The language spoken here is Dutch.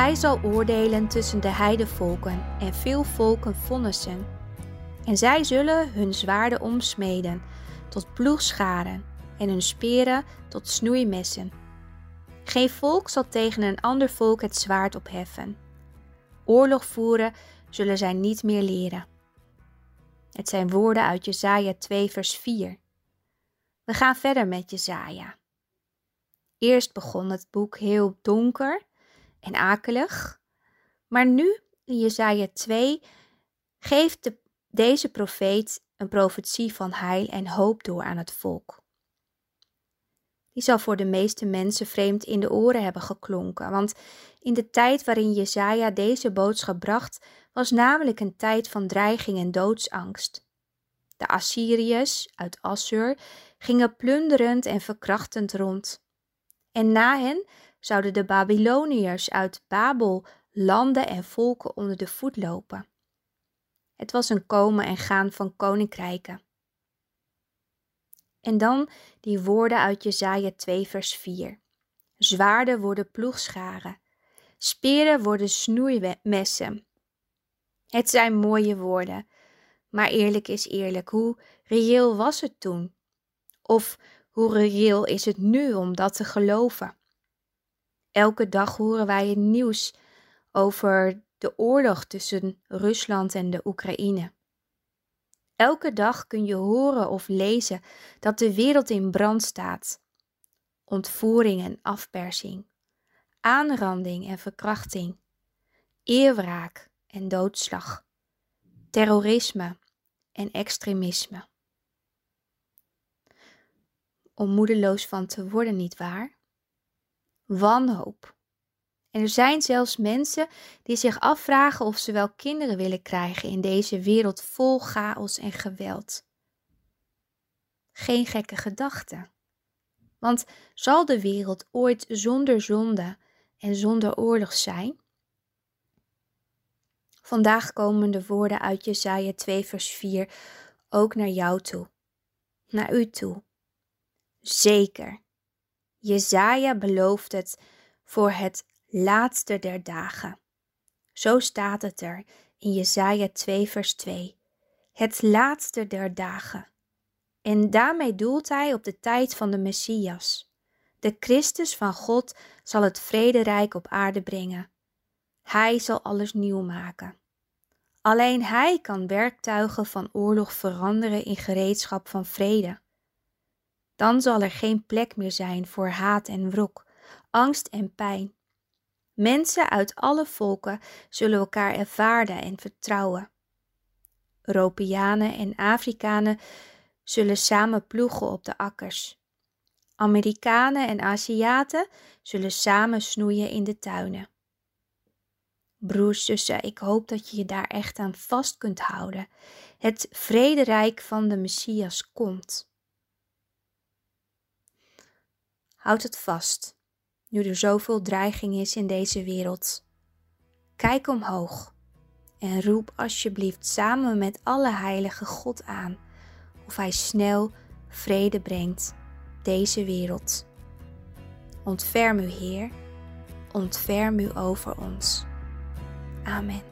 Hij zal oordelen tussen de heidevolken en veel volken vonnissen. En zij zullen hun zwaarden omsmeden tot ploegscharen en hun speren tot snoeimessen. Geen volk zal tegen een ander volk het zwaard opheffen. Oorlog voeren zullen zij niet meer leren. Het zijn woorden uit Jesaja 2 vers 4. We gaan verder met Jesaja. Eerst begon het boek heel donker en akelig, maar nu in Jesaja 2 geeft de, deze profeet een profetie van heil en hoop door aan het volk. Die zal voor de meeste mensen vreemd in de oren hebben geklonken, want in de tijd waarin Jesaja deze boodschap bracht, was namelijk een tijd van dreiging en doodsangst. De Assyriërs uit Assur gingen plunderend en verkrachtend rond. En na hen zouden de Babyloniërs uit Babel landen en volken onder de voet lopen. Het was een komen en gaan van koninkrijken. En dan die woorden uit Jesaja 2 vers 4. Zwaarden worden ploegscharen, speren worden snoeimessen. Het zijn mooie woorden, maar eerlijk is eerlijk, hoe reëel was het toen? Of hoe reëel is het nu om dat te geloven? Elke dag horen wij het nieuws over de oorlog tussen Rusland en de Oekraïne. Elke dag kun je horen of lezen dat de wereld in brand staat. Ontvoering en afpersing, aanranding en verkrachting, eerwraak en doodslag, terrorisme en extremisme. Om moedeloos van te worden, niet waar? Wanhoop. En er zijn zelfs mensen die zich afvragen of ze wel kinderen willen krijgen in deze wereld vol chaos en geweld. Geen gekke gedachte. Want zal de wereld ooit zonder zonde en zonder oorlog zijn? Vandaag komen de woorden uit Jesaja 2 vers 4 ook naar jou toe, naar u toe. Zeker, Jesaja belooft het voor het laatste der dagen. Zo staat het er in Jesaja 2 vers 2. Het laatste der dagen. En daarmee doelt hij op de tijd van de Messias. De Christus van God zal het vrederijk op aarde brengen. Hij zal alles nieuw maken. Alleen Hij kan werktuigen van oorlog veranderen in gereedschap van vrede. Dan zal er geen plek meer zijn voor haat en wrok, angst en pijn. Mensen uit alle volken zullen elkaar ervaren en vertrouwen. Europeanen en Afrikanen zullen samen ploegen op de akkers. Amerikanen en Aziaten zullen samen snoeien in de tuinen. Broers, zussen, ik hoop dat je je daar echt aan vast kunt houden. Het vrederijk van de Messias komt. Houd het vast, nu er zoveel dreiging is in deze wereld. Kijk omhoog en roep alsjeblieft samen met alle heilige God aan of Hij snel vrede brengt deze wereld. Ontferm u, Heer, ontferm u over ons. Amen.